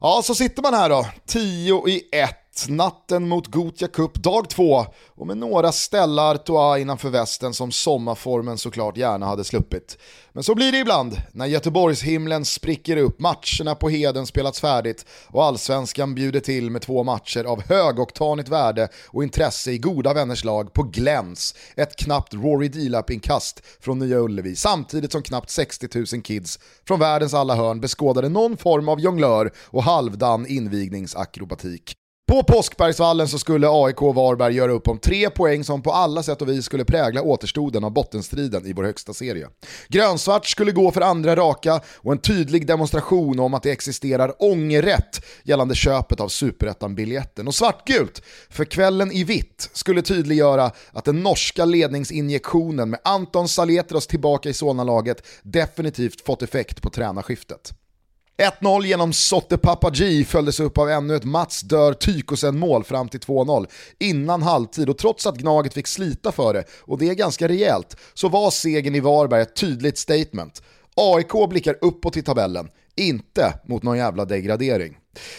Ja, så sitter man här då, 10 i 1 natten mot Gotia Cup dag två och med några ställar toa innanför västen som sommarformen såklart gärna hade sluppit. Men så blir det ibland när Göteborgshimlen spricker upp, matcherna på Heden spelats färdigt och allsvenskan bjuder till med två matcher av högoktanigt värde och intresse i goda vänners lag på gläns. Ett knappt Rory Delap-inkast från Nya Ullevi samtidigt som knappt 60 000 kids från världens alla hörn beskådade någon form av jonglör och halvdan invigningsakrobatik. På Påskbergsvallen så skulle AIK och Varberg göra upp om tre poäng som på alla sätt och vis skulle prägla återstoden av bottenstriden i vår högsta serie. Grönsvart skulle gå för andra raka och en tydlig demonstration om att det existerar ångerrätt gällande köpet av superettan-biljetten. Och svartgult, för kvällen i vitt, skulle tydliggöra att den norska ledningsinjektionen med Anton Saletros tillbaka i Solna-laget definitivt fått effekt på tränarskiftet. 1-0 genom Sotte Papaji följdes upp av ännu ett Mats Dör Tykosen-mål fram till 2-0 innan halvtid och trots att Gnaget fick slita för det, och det är ganska rejält, så var segern i Varberg ett tydligt statement. AIK blickar uppåt i tabellen, inte mot någon jävla degradering.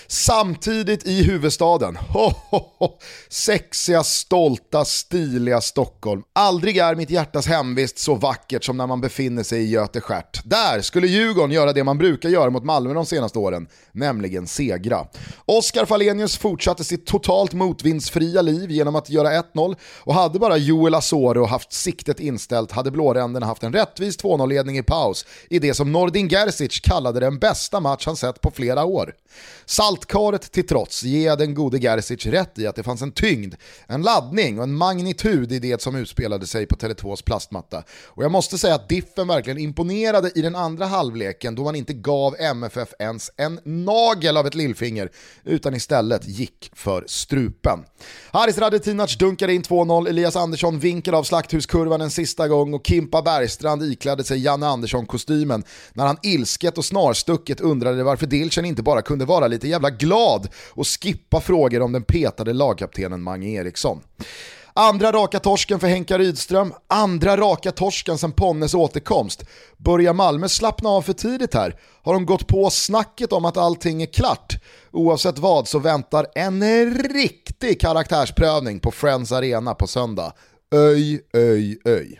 Samtidigt i huvudstaden, ho, ho, ho. sexiga, stolta, stiliga Stockholm. Aldrig är mitt hjärtas hemvist så vackert som när man befinner sig i Göteskärt. Där skulle Djurgården göra det man brukar göra mot Malmö de senaste åren, nämligen segra. Oskar Falenius fortsatte sitt totalt motvindsfria liv genom att göra 1-0 och hade bara Joel Asoro haft siktet inställt hade blåränderna haft en rättvis 2-0-ledning i paus i det som Nordin Gerzic kallade den bästa match han sett på flera år. Saltkaret till trots ger jag den gode Gerzic rätt i att det fanns en tyngd, en laddning och en magnitud i det som utspelade sig på Tele2s plastmatta. Och jag måste säga att Diffen verkligen imponerade i den andra halvleken då man inte gav MFF ens en nagel av ett lillfinger utan istället gick för strupen. Haris Radetinac dunkade in 2-0, Elias Andersson vinkade av slakthuskurvan en sista gång och Kimpa Bergstrand iklädde sig Janne Andersson-kostymen när han ilsket och snarstucket undrade varför Dilchen inte bara kunde vara lite lite jävla glad och skippa frågor om den petade lagkaptenen Mange Eriksson. Andra raka torsken för Henka Rydström, andra raka torsken sen Ponnes återkomst. Börjar Malmö slappna av för tidigt här? Har de gått på snacket om att allting är klart? Oavsett vad så väntar en riktig karaktärsprövning på Friends Arena på söndag. Öj, öj, öj.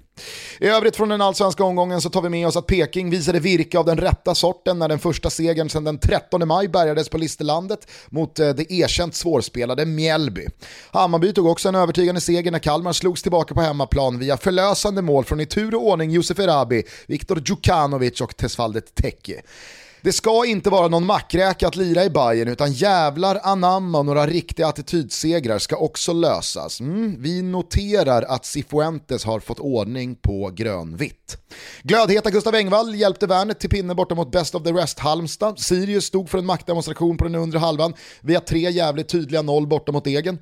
I övrigt från den allsvenska omgången så tar vi med oss att Peking visade virke av den rätta sorten när den första segern sedan den 13 maj bärgades på Listerlandet mot eh, det erkänt svårspelade Mjällby. Hammarby tog också en övertygande seger när Kalmar slogs tillbaka på hemmaplan via förlösande mål från i tur och ordning Josef Erabi, Viktor Djukanovic och Tesfaldet Tekki. Det ska inte vara någon mackräka att lira i Bayern utan jävlar anamma och några riktiga attitydsegrar ska också lösas. Mm, vi noterar att Cifuentes har fått ordning på grönvitt. Glödheta Gustav Engvall hjälpte Värnet till pinne borta mot Best of the Rest Halmstad. Sirius stod för en maktdemonstration på den undre halvan via tre jävligt tydliga noll borta mot egen.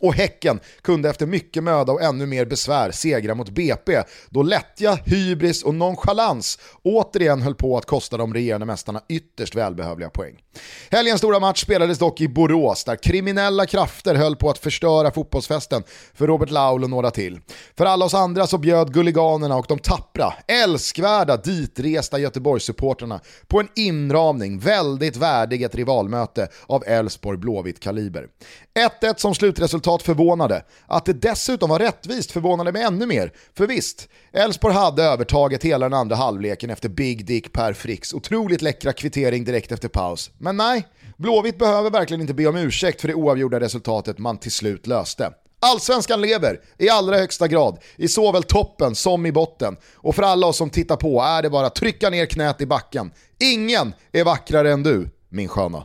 Och Häcken kunde efter mycket möda och ännu mer besvär segra mot BP då lättja, hybris och nonchalans återigen höll på att kosta de regerande mästarna ytterst välbehövliga poäng. Helgens stora match spelades dock i Borås där kriminella krafter höll på att förstöra fotbollsfesten för Robert Laul och några till. För alla oss andra så bjöd Gulliganerna och de tappra, älskvärda, ditresta Göteborgssupporterna på en inramning väldigt värdig ett rivalmöte av Elfsborg Blåvitt kaliber. 1-1 som slutresultat förvånade. Att det dessutom var rättvist förvånade mig ännu mer. För visst, Elfsborg hade övertaget hela den andra halvleken efter Big Dick Per Fricks otroligt läckra kvittering direkt efter paus. Men nej, Blåvitt behöver verkligen inte be om ursäkt för det oavgjorda resultatet man till slut löste. Allsvenskan lever i allra högsta grad, i såväl toppen som i botten. Och för alla oss som tittar på är det bara att trycka ner knät i backen. Ingen är vackrare än du, min sköna.